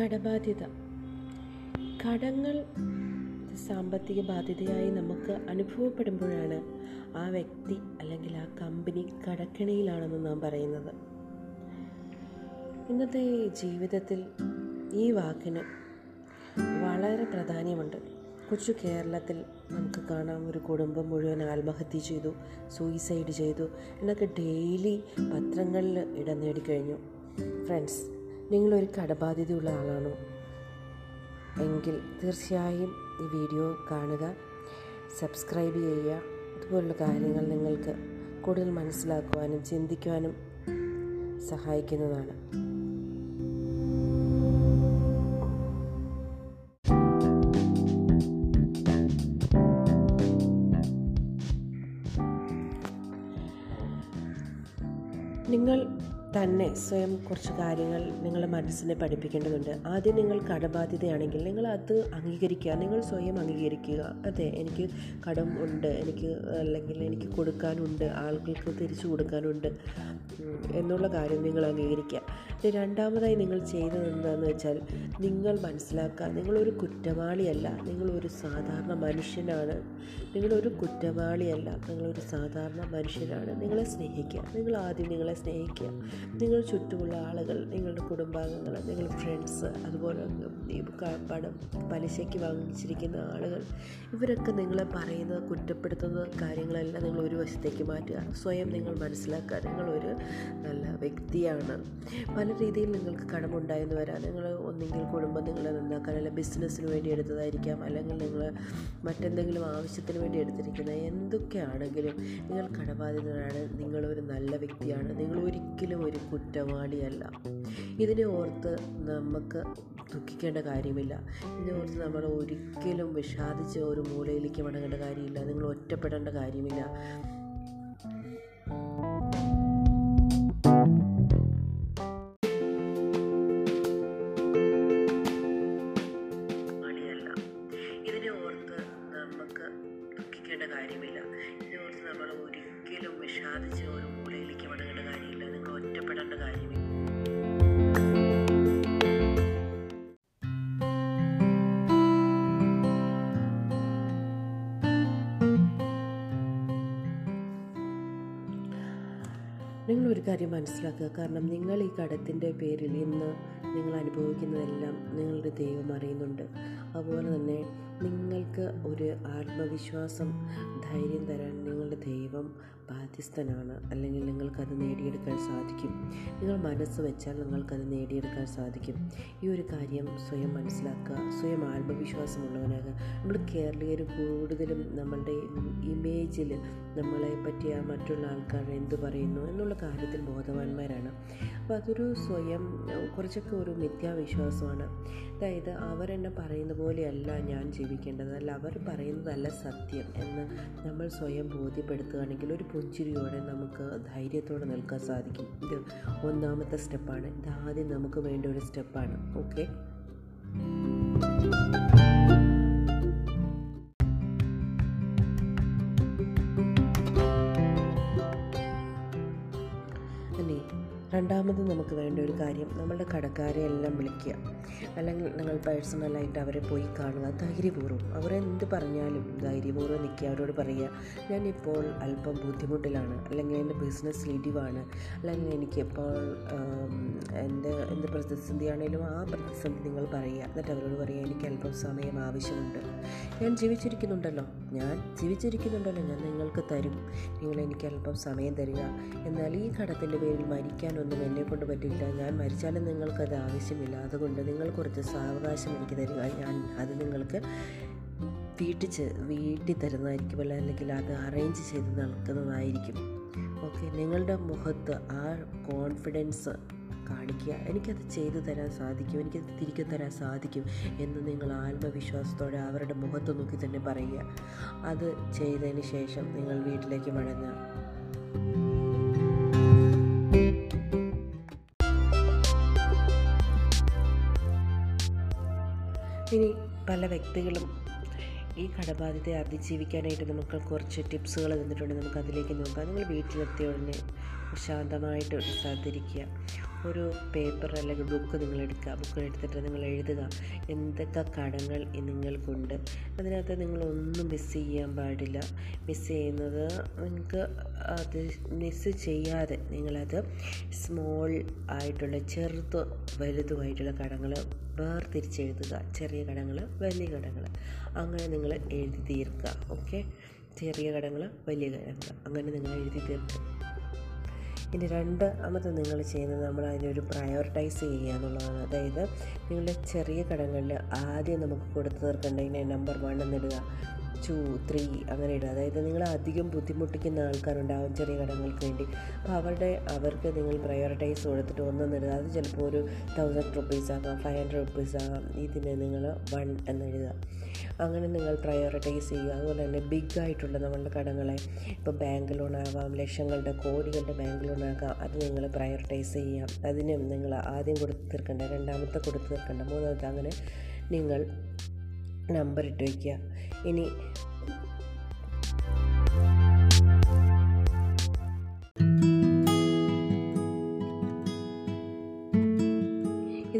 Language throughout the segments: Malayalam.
കടബാധ്യത. കടങ്ങൾ സാമ്പത്തിക ബാധ്യതയായി നമുക്ക് അനുഭവപ്പെടുമ്പോഴാണ് ആ വ്യക്തി അല്ലെങ്കിൽ ആ കമ്പനി കടക്കിണിയിലാണെന്ന് നാം പറയുന്നത്. ഇന്നത്തെ ജീവിതത്തിൽ ഈ വാക്കിന് വളരെ പ്രാധാന്യമുണ്ട്. കൊച്ചു കേരളത്തിൽ നമുക്ക് കാണാം ഒരു കുടുംബം മുഴുവൻ ആത്മഹത്യ ചെയ്തു സൂയിസൈഡ് ചെയ്തു എന്നൊക്കെ ഡെയിലി പത്രങ്ങളിൽ ഇടം നേടിക്കഴിഞ്ഞു. ഫ്രണ്ട്സ് നിങ്ങളൊരു കടബാധ്യതയുള്ള ആളാണോ? എങ്കിൽ തീർച്ചയായും ഈ വീഡിയോ കാണുക സബ്സ്ക്രൈബ് ചെയ്യുക. ഇതുപോലുള്ള കാര്യങ്ങൾ നിങ്ങൾക്ക് കൂടുതൽ മനസ്സിലാക്കുവാനും ചിന്തിക്കുവാനും സഹായിക്കുന്നതാണ്. നിങ്ങൾ തന്നെ സ്വയം കുറച്ച് കാര്യങ്ങൾ നിങ്ങളുടെ മനസ്സിനെ പഠിപ്പിക്കേണ്ടതുണ്ട്. ആദ്യം നിങ്ങൾ കടബാധ്യതയാണെങ്കിൽ നിങ്ങൾ അത് അംഗീകരിക്കുക. നിങ്ങൾ സ്വയം അംഗീകരിക്കുക. അതെ എനിക്ക് കടം ഉണ്ട്. എനിക്ക് അല്ലെങ്കിൽ എനിക്ക് കൊടുക്കാനുണ്ട്. ആളുകൾക്ക് തിരിച്ചു കൊടുക്കാനുണ്ട്. എന്നുള്ള കാര്യം നിങ്ങൾ അംഗീകരിക്കുക. രണ്ടാമതായി നിങ്ങൾ ചെയ്തത് എന്താണെന്ന് വെച്ചാൽ നിങ്ങൾ മനസ്സിലാക്കുക. നിങ്ങളൊരു കുറ്റവാളിയല്ല. നിങ്ങളൊരു സാധാരണ മനുഷ്യനാണ്. നിങ്ങളൊരു കുറ്റവാളിയല്ല. നിങ്ങളൊരു സാധാരണ മനുഷ്യനാണ്. നിങ്ങളെ സ്നേഹിക്കുക. നിങ്ങൾ ആദ്യം നിങ്ങളെ സ്നേഹിക്കുക. നിങ്ങൾ ചുറ്റുമുള്ള ആളുകൾ നിങ്ങളുടെ കുടുംബാംഗങ്ങൾ നിങ്ങളുടെ ഫ്രണ്ട്സ് അതുപോലെ പണം പലിശയ്ക്ക് വാങ്ങിച്ചിരിക്കുന്ന ആളുകൾ ഇവരൊക്കെ നിങ്ങളെ പറയുന്ന കുറ്റപ്പെടുത്തുന്ന കാര്യങ്ങളെല്ലാം നിങ്ങൾ ഒരു വശത്തേക്ക് മാറ്റുക. സ്വയം നിങ്ങൾ മനസ്സിലാക്കുക. നിങ്ങളൊരു നല്ല വ്യക്തിയാണ്. പല രീതിയിൽ നിങ്ങൾക്ക് കടമുണ്ടായെന്ന് വരാം. നിങ്ങൾ ഒന്നെങ്കിൽ കുടുംബം നിങ്ങളെ നന്നാക്കാൻ അല്ലെങ്കിൽ ബിസിനസ്സിന് വേണ്ടി എടുത്തതായിരിക്കാം. അല്ലെങ്കിൽ നിങ്ങൾ മറ്റെന്തെങ്കിലും ആവശ്യത്തിന് വേണ്ടി എടുത്തിരിക്കുന്നത് എന്തൊക്കെയാണെങ്കിലും നിങ്ങൾ കടബാധിതരാണ് നിങ്ങളൊരു നല്ല വ്യക്തിയാണ്. നിങ്ങൾ ഒരിക്കലും ഒരു കുറ്റവാളിയല്ല. ഇതിനെ ഓർത്ത് നമുക്ക് ദുഃഖിക്കേണ്ട കാര്യമില്ല. ഇതിനെ ഓർത്ത് നമ്മൾ ഒരിക്കലും വിഷാദിച്ച് ഒരു മൂലയിലേക്ക് മടങ്ങേണ്ട കാര്യമില്ല. നിങ്ങൾ ഒറ്റപ്പെടേണ്ട കാര്യമില്ല. കാര്യമില്ല. ഇതിനെ ഓർത്ത് നമ്മൾ ഒരിക്കലും വിഷാദിച്ച് ഒരു മൂലയിലേക്ക് മടങ്ങേണ്ട കാര്യമില്ല. നിങ്ങൾ ഒറ്റപ്പെടേണ്ട കാര്യമില്ല. നിങ്ങൾ ഒരു കാര്യം മനസ്സിലാക്കുക. കാരണം നിങ്ങൾ ഈ കടത്തിന്റെ പേരിൽ ഇന്ന് നിങ്ങൾ അനുഭവിക്കുന്നതെല്ലാം നിങ്ങളുടെ ദൈവം അറിയുന്നുണ്ട്. അതുപോലെ തന്നെ നിങ്ങൾക്ക് ഒരു ആത്മവിശ്വാസം ധൈര്യം തരാൻ നിങ്ങളുടെ ദൈവം ബാധ്യസ്ഥനാണ്. അല്ലെങ്കിൽ നിങ്ങൾക്കത് നേടിയെടുക്കാൻ സാധിക്കും. നിങ്ങൾ മനസ്സ് വെച്ചാൽ നിങ്ങൾക്കത് നേടിയെടുക്കാൻ സാധിക്കും. ഈ ഒരു കാര്യം സ്വയം മനസ്സിലാക്കുക സ്വയം ആത്മവിശ്വാസമുള്ളവനാകുക. നമ്മൾ കേരളീയർ കൂടുതലും നമ്മളുടെ ഇമേജിൽ നമ്മളെ പറ്റിയ മറ്റുള്ള ആൾക്കാർ എന്തു പറയുന്നു എന്നുള്ള കാര്യത്തിൽ ബോധവാന്മാരാണ്. അപ്പോൾ അതൊരു സ്വയം കുറച്ചൊക്കെ ഒരു മിഥ്യാവിശ്വാസമാണ്. അതായത് അവരെന്നെ പറയുന്ന പോലെയല്ല ഞാൻ ജീവിക്കേണ്ടത്. അല്ല അവർ പറയുന്നതല്ല സത്യം എന്ന് നമ്മൾ സ്വയം ബോധ്യപ്പെടുത്തുകയാണെങ്കിൽ ഒരു പുഞ്ചിരിയോടെ നമുക്ക് ധൈര്യത്തോടെ നിൽക്കാൻ സാധിക്കും. ഇത് ഒന്നാമത്തെ സ്റ്റെപ്പാണ്. ഇത് ആദ്യം നമുക്ക് വേണ്ട ഒരു സ്റ്റെപ്പാണ്. ഓക്കെ? കാര്യം നമ്മളുടെ കടക്കാരെ എല്ലാം വിളിക്കുക. അല്ലെങ്കിൽ നിങ്ങൾ പേഴ്സണലായിട്ട് അവരെ പോയി കാണുക. ധൈര്യപൂർവം. അവരെന്ത് പറഞ്ഞാലും ധൈര്യപൂർവം നിൽക്കുക. അവരോട് പറയുക ഞാനിപ്പോൾ അല്പം ബുദ്ധിമുട്ടിലാണ്. അല്ലെങ്കിൽ എന്റെ ബിസിനസ് ഇടിവാണ്. അല്ലെങ്കിൽ എനിക്കിപ്പോൾ എന്റെ എന്ത് പ്രതിസന്ധിയാണേലും ആ പ്രതിസന്ധി നിങ്ങൾ പറയുക. എന്നിട്ട് അവരോട് പറയുക എനിക്ക് അല്പം സമയം ആവശ്യമുണ്ട്. ഞാൻ ജീവിച്ചിരിക്കുന്നുണ്ടല്ലോ. ഞാൻ ജീവിച്ചിരിക്കുന്നുണ്ടല്ലോ. ഞാൻ നിങ്ങൾക്ക് തരും. നിങ്ങൾ എനിക്ക് അല്പം സമയം തരിക. എന്നാൽ ഈ കടത്തിന്റെ പേരിൽ മരിക്കാനൊന്നും എന്നെ കൊണ്ട് പറ്റില്ല. ഞാൻ മരിച്ചാലും നിങ്ങൾക്കത് ആവശ്യമില്ല. അതുകൊണ്ട് നിങ്ങൾ കുറച്ച് സാവകാശം എനിക്ക് തരിക. ഞാൻ അത് നിങ്ങൾക്ക് വീട്ടിൽ ചെ- വീട്ടിൽ തരുന്നതായിരിക്കും. അല്ല അല്ലെങ്കിൽ അത് അറേഞ്ച് ചെയ്ത് നൽകുന്നതായിരിക്കും. ഓക്കെ നിങ്ങളുടെ മുഖത്ത് ആ കോൺഫിഡൻസ് കാണിക്കുക. എനിക്കത് ചെയ്തു തരാൻ സാധിക്കും. എനിക്കത് തിരികെ തരാൻ സാധിക്കും എന്ന് നിങ്ങൾ ആത്മവിശ്വാസത്തോടെ അവരുടെ മുഖത്ത് നോക്കി തന്നെ പറയുക. അത് ചെയ്തതിന് ശേഷം നിങ്ങൾ വീട്ടിലേക്ക് മടങ്ങുക. പല വ്യക്തികളും ഈ കടബാധ്യതയെ അതിജീവിക്കാനായിട്ട് നമുക്ക് കുറച്ച് ടിപ്സുകൾ തന്നിട്ടുണ്ട്. നമുക്ക് അതിലേക്ക് നോക്കാം. നിങ്ങൾ വീട്ടിലെത്തിയ ഉടനെ ശാന്തമായിട്ട് സ്ഥലത്തിരിക്കുക. ഒരു പേപ്പർ അല്ലെങ്കിൽ ബുക്ക് നിങ്ങൾ എടുക്കുക. ബുക്ക് എടുത്തിട്ട് നിങ്ങൾ എഴുതുക. എന്തൊക്കെ കടങ്ങൾ നിങ്ങൾക്കുണ്ട്. അതിനകത്ത് നിങ്ങളൊന്നും മിസ് ചെയ്യാൻ പാടില്ല. മിസ് ചെയ്യുന്നത് നിങ്ങൾക്ക് അത് മിസ് ചെയ്യാതെ നിങ്ങളത് സ്മോൾ ആയിട്ടുള്ള ചെറുത് വലുതുമായിട്ടുള്ള കടങ്ങൾ വേർതിരിച്ചെഴുതുക ചെറിയ കടങ്ങൾ വലിയ കടങ്ങൾ അങ്ങനെ നിങ്ങൾ എഴുതി തീർക്കുക ഓക്കെ ചെറിയ കടങ്ങൾ വലിയ കടങ്ങൾ അങ്ങനെ നിങ്ങൾ എഴുതി തീർക്കുക ഇനി രണ്ടാമത് നിങ്ങൾ ചെയ്യുന്നത് നമ്മൾ അതിനൊരു പ്രയോറിറ്റൈസ് ചെയ്യുക എന്നുള്ളതാണ്. അതായത് നിങ്ങളുടെ ചെറിയ കടങ്ങളിൽ ആദ്യം നമുക്ക് കൊടുത്തു തീർക്കേണ്ടതിനെ നമ്പർ വൺ എന്നിടുക. ടു ത്രീ അങ്ങനെ ഇടുക. അതായത് നിങ്ങൾ അധികം ബുദ്ധിമുട്ടിക്കുന്ന ആൾക്കാരുണ്ടാവും ചെറിയ കടങ്ങൾക്ക് വേണ്ടി. അപ്പോൾ അവരുടെ അവർക്ക് നിങ്ങൾ പ്രയോറിറ്റൈസ് കൊടുത്തിട്ട് ഒന്നും തരുക അത് ചിലപ്പോൾ ഒരു തൗസൻഡ് റുപ്പീസ് ആകാം ഫൈവ് ഹൺഡ്രഡ് റുപ്പീസ് ആകാം. ഇതിന് നിങ്ങൾ വൺ എന്നെഴുതുക അങ്ങനെ നിങ്ങൾ പ്രയോറിറ്റൈസ് ചെയ്യുക. അതുപോലെ തന്നെ ബിഗ് ആയിട്ടുള്ള നമ്മളുടെ കടങ്ങളെ ഇപ്പോൾ ബാങ്ക് ലോൺ ആവാം ലക്ഷങ്ങളുടെ കോടികളുടെ ബാങ്ക് ലോൺ ആകാം. അത് നിങ്ങൾ പ്രയോറിറ്റൈസ് ചെയ്യാം. അതിനും നിങ്ങൾ ആദ്യം കൊടുത്ത് തീർക്കേണ്ട രണ്ടാമത്തെ കൊടുത്ത് തീർക്കേണ്ട മൂന്നാമത്തെ അങ്ങനെ നിങ്ങൾ നമ്പർ ഇട്ട് വയ്ക്കുക ഇനി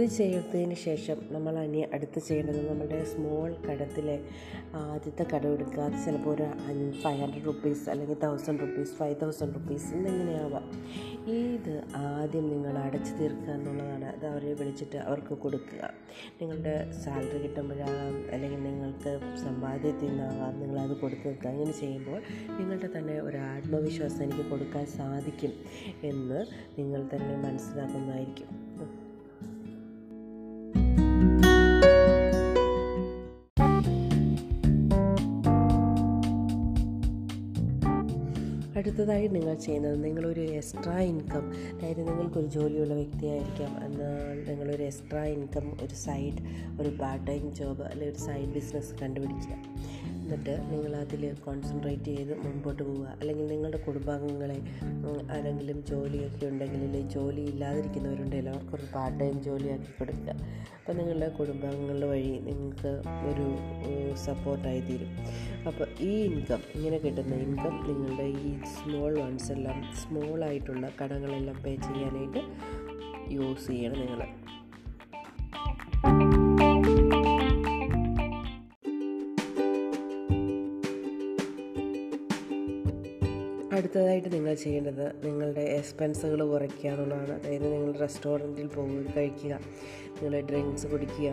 ചെയ്തതിന് ശേഷം നമ്മൾ ഇനി അടുത്ത് ചെയ്യേണ്ടത് നമ്മുടെ സ്മോൾ കടത്തിലെ ആദ്യത്തെ കടം എടുക്കുക. അത് ചിലപ്പോൾ ഒരു ഫൈവ് ഹൺഡ്രഡ് റുപ്പീസ് അല്ലെങ്കിൽ thousand rupees five thousand rupees എന്നിങ്ങനെയാവാം. ഇത് ആദ്യം നിങ്ങൾ അടച്ചു തീർക്കുക എന്നുള്ളതാണ്. അത് അവരെ വിളിച്ചിട്ട് അവർക്ക് കൊടുക്കുക. നിങ്ങളുടെ സാലറി കിട്ടുമ്പോഴാകാം അല്ലെങ്കിൽ നിങ്ങൾക്ക് സമ്പാദ്യത്തിൽ നിന്നാകാം നിങ്ങളത് കൊടുത്തു തീർക്കുക. ഇങ്ങനെ ചെയ്യുമ്പോൾ നിങ്ങളുടെ തന്നെ ഒരു ആത്മവിശ്വാസം എനിക്ക് കൊടുക്കാൻ സാധിക്കും എന്ന് നിങ്ങൾ തന്നെ മനസ്സിലാക്കുന്നതായിരിക്കും. അടുത്തതായി നിങ്ങൾ ചെയ്യുന്നത്. നിങ്ങളൊരു എക്സ്ട്രാ ഇൻകം അതായത് നിങ്ങൾക്കൊരു ജോലിയുള്ള വ്യക്തിയായിരിക്കാം. എന്നാൽ നിങ്ങളൊരു എക്സ്ട്രാ ഇൻകം ഒരു സൈഡ് ഒരു പാർട്ട് ടൈം ജോബ് അല്ലെങ്കിൽ ഒരു സൈഡ് ബിസിനസ് കണ്ടുപിടിക്കുക. എന്നിട്ട് നിങ്ങൾ അതിൽ കോൺസെൻട്രേറ്റ് ചെയ്ത് മുമ്പോട്ട് പോവുക. അല്ലെങ്കിൽ നിങ്ങളുടെ കുടുംബാംഗങ്ങളെ ആരെങ്കിലും ജോലിയൊക്കെ ഉണ്ടെങ്കിൽ ജോലി ഇല്ലാതിരിക്കുന്നവരുണ്ടെങ്കിൽ അവർക്കൊരു പാർട്ട് ടൈം ജോലിയാക്കി കൊടുക്കുക. അപ്പോൾ നിങ്ങളുടെ കുടുംബാംഗങ്ങളുടെ വഴി നിങ്ങൾക്ക് ഒരു സപ്പോർട്ടായി തീരും. അപ്പോൾ ഈ ഇൻകം ഇങ്ങനെ കിട്ടുന്ന ഇൻകം നിങ്ങളുടെ ഈ സ്മോൾ വൺസ് എല്ലാം സ്മോൾ ആയിട്ടുള്ള കടങ്ങളെല്ലാം പേ ചെയ്യാനായിട്ട് യൂസ് ചെയ്യണം നിങ്ങൾ. അടുത്തതായിട്ട് നിങ്ങൾ ചെയ്യേണ്ടത് നിങ്ങളുടെ എക്സ്പെൻസുകൾ കുറയ്ക്കുക എന്നുള്ളതാണ് അതായത് നിങ്ങൾ റെസ്റ്റോറന്റിൽ പോയി കഴിക്കുക നിങ്ങൾ ഡ്രിങ്ക്സ് കുടിക്കുക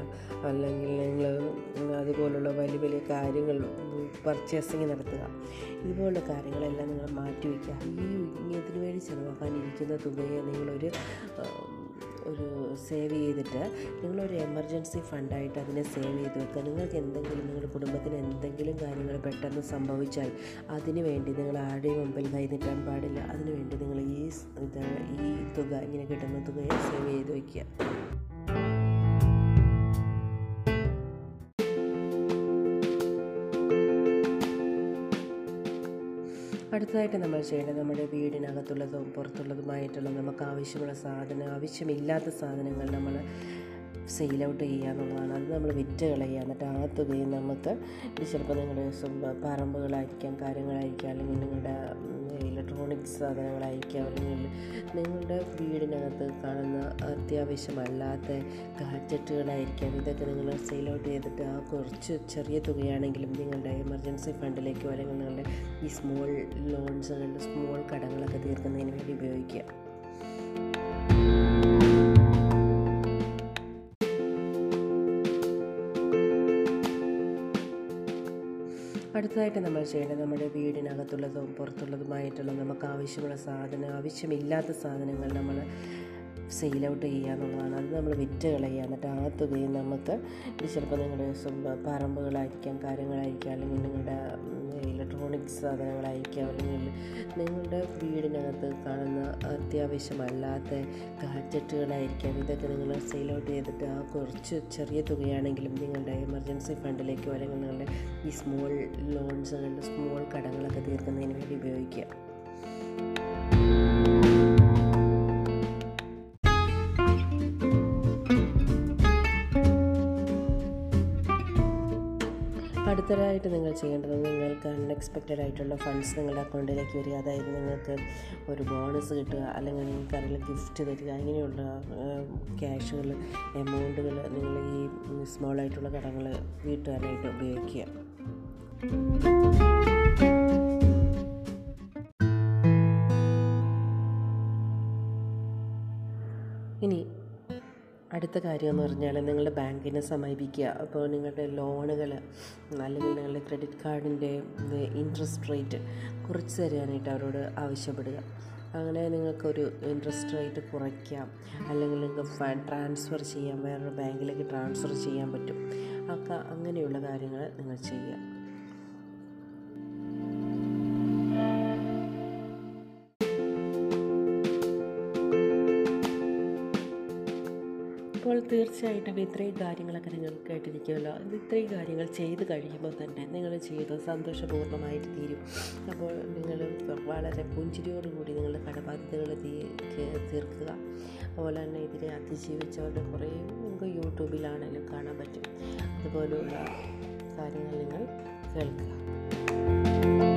അല്ലെങ്കിൽ നിങ്ങൾ അതുപോലുള്ള വലിയ വലിയ കാര്യങ്ങൾ പർച്ചേസിങ് നടത്തുക. ഇതുപോലുള്ള കാര്യങ്ങളെല്ലാം നിങ്ങൾ മാറ്റി വയ്ക്കുക ഈ ഇതിനു വേണ്ടി ചിലവാക്കാനിരിക്കുന്ന തുകയെ നിങ്ങളൊരു ഒരു സേവ് ചെയ്തിട്ട് നിങ്ങളൊരു എമർജൻസി ഫണ്ടായിട്ട് അതിനെ സേവ് ചെയ്ത് വെക്കുക. നിങ്ങൾക്ക് എന്തെങ്കിലും നിങ്ങളുടെ കുടുംബത്തിന് എന്തെങ്കിലും കാര്യങ്ങൾ പെട്ടെന്ന് സംഭവിച്ചാൽ അതിനു വേണ്ടി നിങ്ങൾ ആരുടെയും മുമ്പിൽ കൈ നീട്ടാൻ പാടില്ല അതിനുവേണ്ടി നിങ്ങൾ ഈ ഇത് ഈ തുക ഇങ്ങനെ കിട്ടുന്ന തുകയെ സേവ് ചെയ്ത് വയ്ക്കുക അടുത്തതായിട്ട് നമ്മൾ ചെയ്യേണ്ടത് നമ്മുടെ വീടിനകത്തുള്ളതും പുറത്തുള്ളതുമായിട്ടുള്ള നമുക്ക് ആവശ്യമുള്ള സാധനം ആവശ്യമില്ലാത്ത സാധനങ്ങൾ നമ്മൾ സെയിൽ ഔട്ട് ചെയ്യുക എന്നുള്ളതാണ് അത് നമ്മൾ വിറ്റ് കളയുക. എന്നിട്ട് ആ തുകയും നമുക്ക് ചിലപ്പോൾ നിങ്ങളുടെ പറമ്പുകളായിരിക്കാം കാര്യങ്ങളായിരിക്കാം അല്ലെങ്കിൽ നിങ്ങളുടെ ഇലക്ട്രോണിക്സ് സാധനങ്ങളായിരിക്കാം അല്ലെങ്കിൽ നിങ്ങളുടെ വീടിനകത്ത് കാണുന്ന അത്യാവശ്യമല്ലാത്ത ഗാഡ്ജറ്റുകളായിരിക്കാം ഇതൊക്കെ നിങ്ങൾ സെയിൽ ഔട്ട് ചെയ്തിട്ട് ആ കുറച്ച് ചെറിയ തുകയാണെങ്കിലും നിങ്ങളുടെ എമർജൻസി ഫണ്ടിലേക്കോ അല്ലെങ്കിൽ നിങ്ങളുടെ ഈ സ്മോൾ ലോൺസ് സ്മോൾ കടങ്ങളൊക്കെ തീർക്കുന്നതിന് വേണ്ടി ഉപയോഗിക്കുക. അടുത്തതായിട്ട് നമ്മൾ ചെയ്യേണ്ടത് നമ്മുടെ വീടിനകത്തുള്ളതും പുറത്തുള്ളതുമായിട്ടുള്ള നമുക്ക് ആവശ്യമുള്ള സാധനം ആവശ്യമില്ലാത്ത സാധനങ്ങൾ നമ്മൾ സെയിൽ ഔട്ട് ചെയ്യുക എന്നുള്ളതാണ്. അത് നമ്മൾ വിറ്റ് കളയുക. എന്നിട്ട് ആ തുകയും നമുക്ക് ചിലപ്പോൾ നിങ്ങളുടെ പറമ്പുകളായിരിക്കാം കാര്യങ്ങളായിരിക്കാം അല്ലെങ്കിൽ നിങ്ങളുടെ ഇലക്ട്രോണിക്സ് സാധനങ്ങളായിരിക്കാം അല്ലെങ്കിൽ നിങ്ങളുടെ വീടിനകത്ത് കാണുന്ന അത്യാവശ്യമല്ലാത്ത ഗാഡ്ജറ്റുകളായിരിക്കാം ഇതൊക്കെ നിങ്ങൾ സെയിൽ ഔട്ട് ചെയ്തിട്ട് ആ കുറച്ച് ചെറിയ തുകയാണെങ്കിലും നിങ്ങളുടെ എമർജൻസി ഫണ്ടിലേക്കോ അല്ലെങ്കിൽ നിങ്ങളുടെ ഈ സ്മോൾ ലോൺസ് സ്മോൾ കടങ്ങളൊക്കെ തീർക്കുന്നതിന് വേണ്ടി ഉപയോഗിക്കുക. അടുത്തതായിട്ട് നിങ്ങൾ ചെയ്യേണ്ടത് നിങ്ങൾക്ക് അൺഎക്സ്പെക്റ്റഡ് ആയിട്ടുള്ള ഫണ്ട്സ് നിങ്ങളുടെ അക്കൗണ്ടിലേക്ക് വരിക. അതായത് നിങ്ങൾക്ക് ഒരു ബോണസ് കിട്ടുക അല്ലെങ്കിൽ നിങ്ങൾക്ക് അതിൽ ഗിഫ്റ്റ് തരിക ഇങ്ങനെയുള്ള ക്യാഷുകൾ എമൗണ്ടുകൾ നിങ്ങൾ ഈ സ്മോൾ ആയിട്ടുള്ള കടങ്ങൾ വീട്ടുകാരായിട്ട് ഉപയോഗിക്കുക. അടുത്ത കാര്യം എന്ന് പറഞ്ഞാൽ നിങ്ങളുടെ ബാങ്കിനെ സമീപിക്കുക. അപ്പോൾ നിങ്ങളുടെ ലോണുകൾ അല്ലെങ്കിൽ നിങ്ങളുടെ ക്രെഡിറ്റ് കാർഡിന്റെ ഇൻട്രസ്റ്റ് റേറ്റ് കുറച്ച് തരാനായിട്ട് അവരോട് ആവശ്യപ്പെടുക. അങ്ങനെ നിങ്ങൾക്കൊരു ഇൻട്രസ്റ്റ് റേറ്റ് കുറയ്ക്കാം. അല്ലെങ്കിൽ നിങ്ങൾക്ക് ട്രാൻസ്ഫർ ചെയ്യാം വേറൊരു ബാങ്കിലേക്ക് ട്രാൻസ്ഫർ ചെയ്യാൻ പറ്റും. അങ്ങനെയുള്ള കാര്യങ്ങൾ നിങ്ങൾ ചെയ്യുക. തീർച്ചയായിട്ടും ഇത്രയും കാര്യങ്ങളൊക്കെ നിങ്ങൾ കേട്ടിരിക്കുമല്ലോ. ഇത് ഇത്രയും കാര്യങ്ങൾ ചെയ്ത് കഴിയുമ്പോൾ തന്നെ നിങ്ങൾ ചെയ്ത് സന്തോഷപൂർണമായിട്ട് തീരും. അപ്പോൾ നിങ്ങൾ വളരെ പുഞ്ചിരിയോടുകൂടി നിങ്ങളുടെ കടബാധ്യതകൾ തീർക്കുക. അതുപോലെ തന്നെ ഇതിനെ അതിജീവിച്ചവരുടെ കുറേ നിങ്ങൾക്ക് യൂട്യൂബിലാണെങ്കിലും കാണാൻ പറ്റും. അതുപോലെയുള്ള കാര്യങ്ങൾ നിങ്ങൾ കേൾക്കുക.